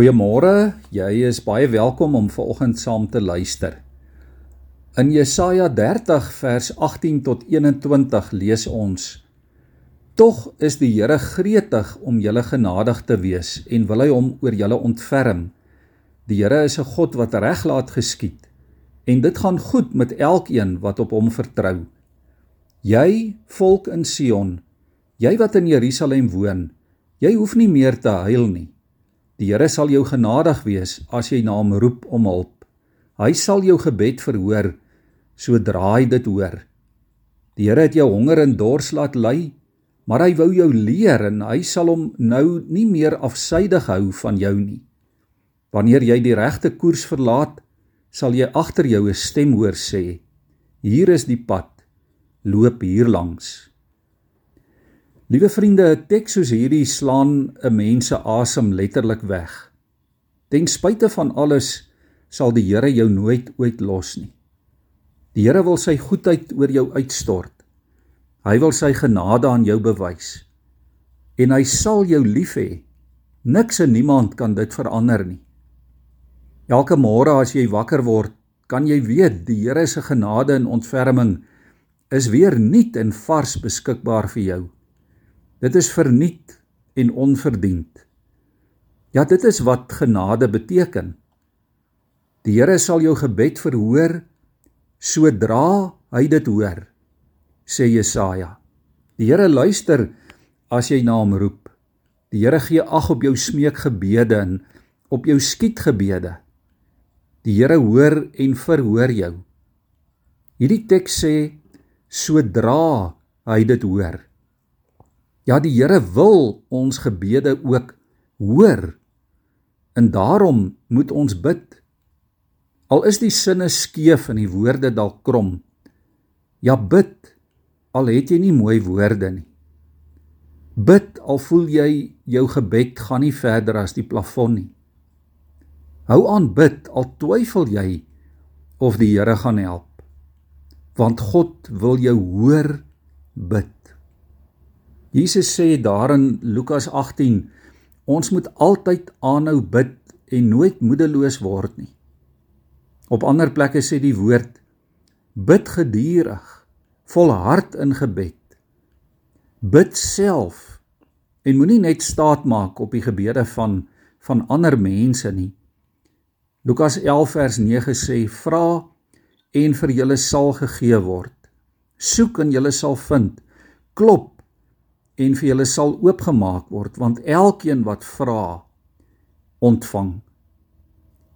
Goeiemôre. Jy is baie welkom om vanoggend saam te luister. In Jesaja 30 vers 18 tot 21 lees ons: Tog is die Here gretig om julle genadig te wees en wil hy hom oor julle ontferm. Die Here is 'n God wat reg laat geskied en dit gaan goed met elkeen wat op hom vertrou. Jy, volk in Sion, jy wat in Jerusalem woon, jy hoef nie meer te huil nie. Die Here sal jou genadig wees as jy na hom roep om hulp. Hy sal jou gebed verhoor sodra hy dit hoor. Die Here het jou honger en dors laat ly, maar hy wou jou leer en hy sal hom nou nie meer afsydig hou van jou nie. Wanneer jy die regte koers verlaat, sal jy agter jou 'n stem hoor sê: Hier is die pad, loop hier langs. Liewe vriende, 'n teks soos hierdie slaan 'n mens se asem letterlik weg. Ten spyte van alles sal die Here jou nooit ooit los nie. Die Here wil sy goedheid oor jou uitstort. Hy wil sy genade aan jou bewys. En hy sal jou lief hê. Niks en niemand kan dit verander nie. Elke môre as jy wakker word, kan jy weet die Here se genade en ontferming is weer nuut en vars beskikbaar vir jou. Dit is verniet en onverdiend. Ja, dit is wat genade beteken. Die Here sal jou gebed verhoor sodra hy dit hoor, sê Jesaja. Die Here luister as jy na hom roep. Die Here gee ag op jou smeekgebede en op jou skietgebede. Die Here hoor en verhoor jou. Hierdie teks sê sodra hy dit hoor. Ja, die Here wil ons gebede ook hoor. En daarom moet ons bid. Al is die sinne skeef en die woorde dalk krom. Ja, bid al het jy nie mooi woorde nie. Bid al voel jy jou gebed gaan nie verder as die plafon nie. Hou aan bid al twyfel jy of die Here gaan help. Want God wil jou hoor bid. Jesus sê daar in Lukas 18 ons moet altyd aanhou bid en nooit moedeloos word nie. Op ander plekke sê die woord bid gedurig, volhard in gebed. Bid self en moenie net staat maak op die gebede van van ander mense nie. Lukas 11 vers 9 sê vra en vir julle sal gegee word. Soek en julle sal vind. Klop en vir julle sal oopgemaak word want elkeen wat vra ontvang.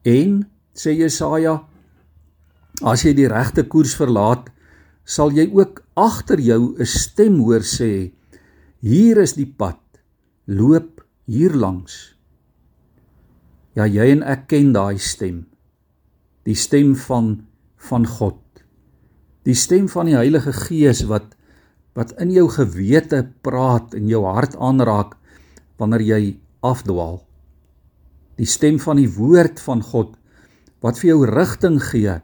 En sê Jesaja as jy die regte koers verlaat sal jy ook agter jou 'n stem hoor sê hier is die pad loop hier langs. Ja jy en ek ken daai stem. Die stem van van God. Die stem van die Heilige Gees wat wat in jou gewete praat en jou hart aanraak wanneer jy afdwaal. Die stem van die woord van God wat vir jou rigting gee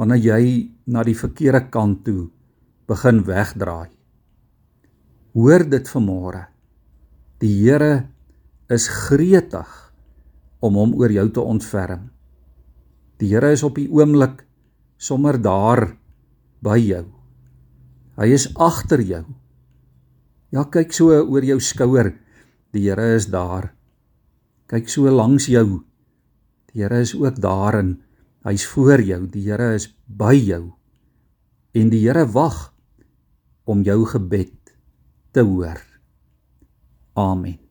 wanneer jy na die verkeerde kant toe begin wegdraai. Hoor dit vanmôre. Die Here is gretig om hom oor jou te ontferm. Die Here is op die oomblik sommer daar by jou. Hy is agter jou. Ja, kyk so oor jou skouer. Die Here is daar. Kyk so langs jou. Die Here is ook daarin. Hy's voor jou. Die Here is by jou. En die Here wag om jou gebed te hoor. Amen.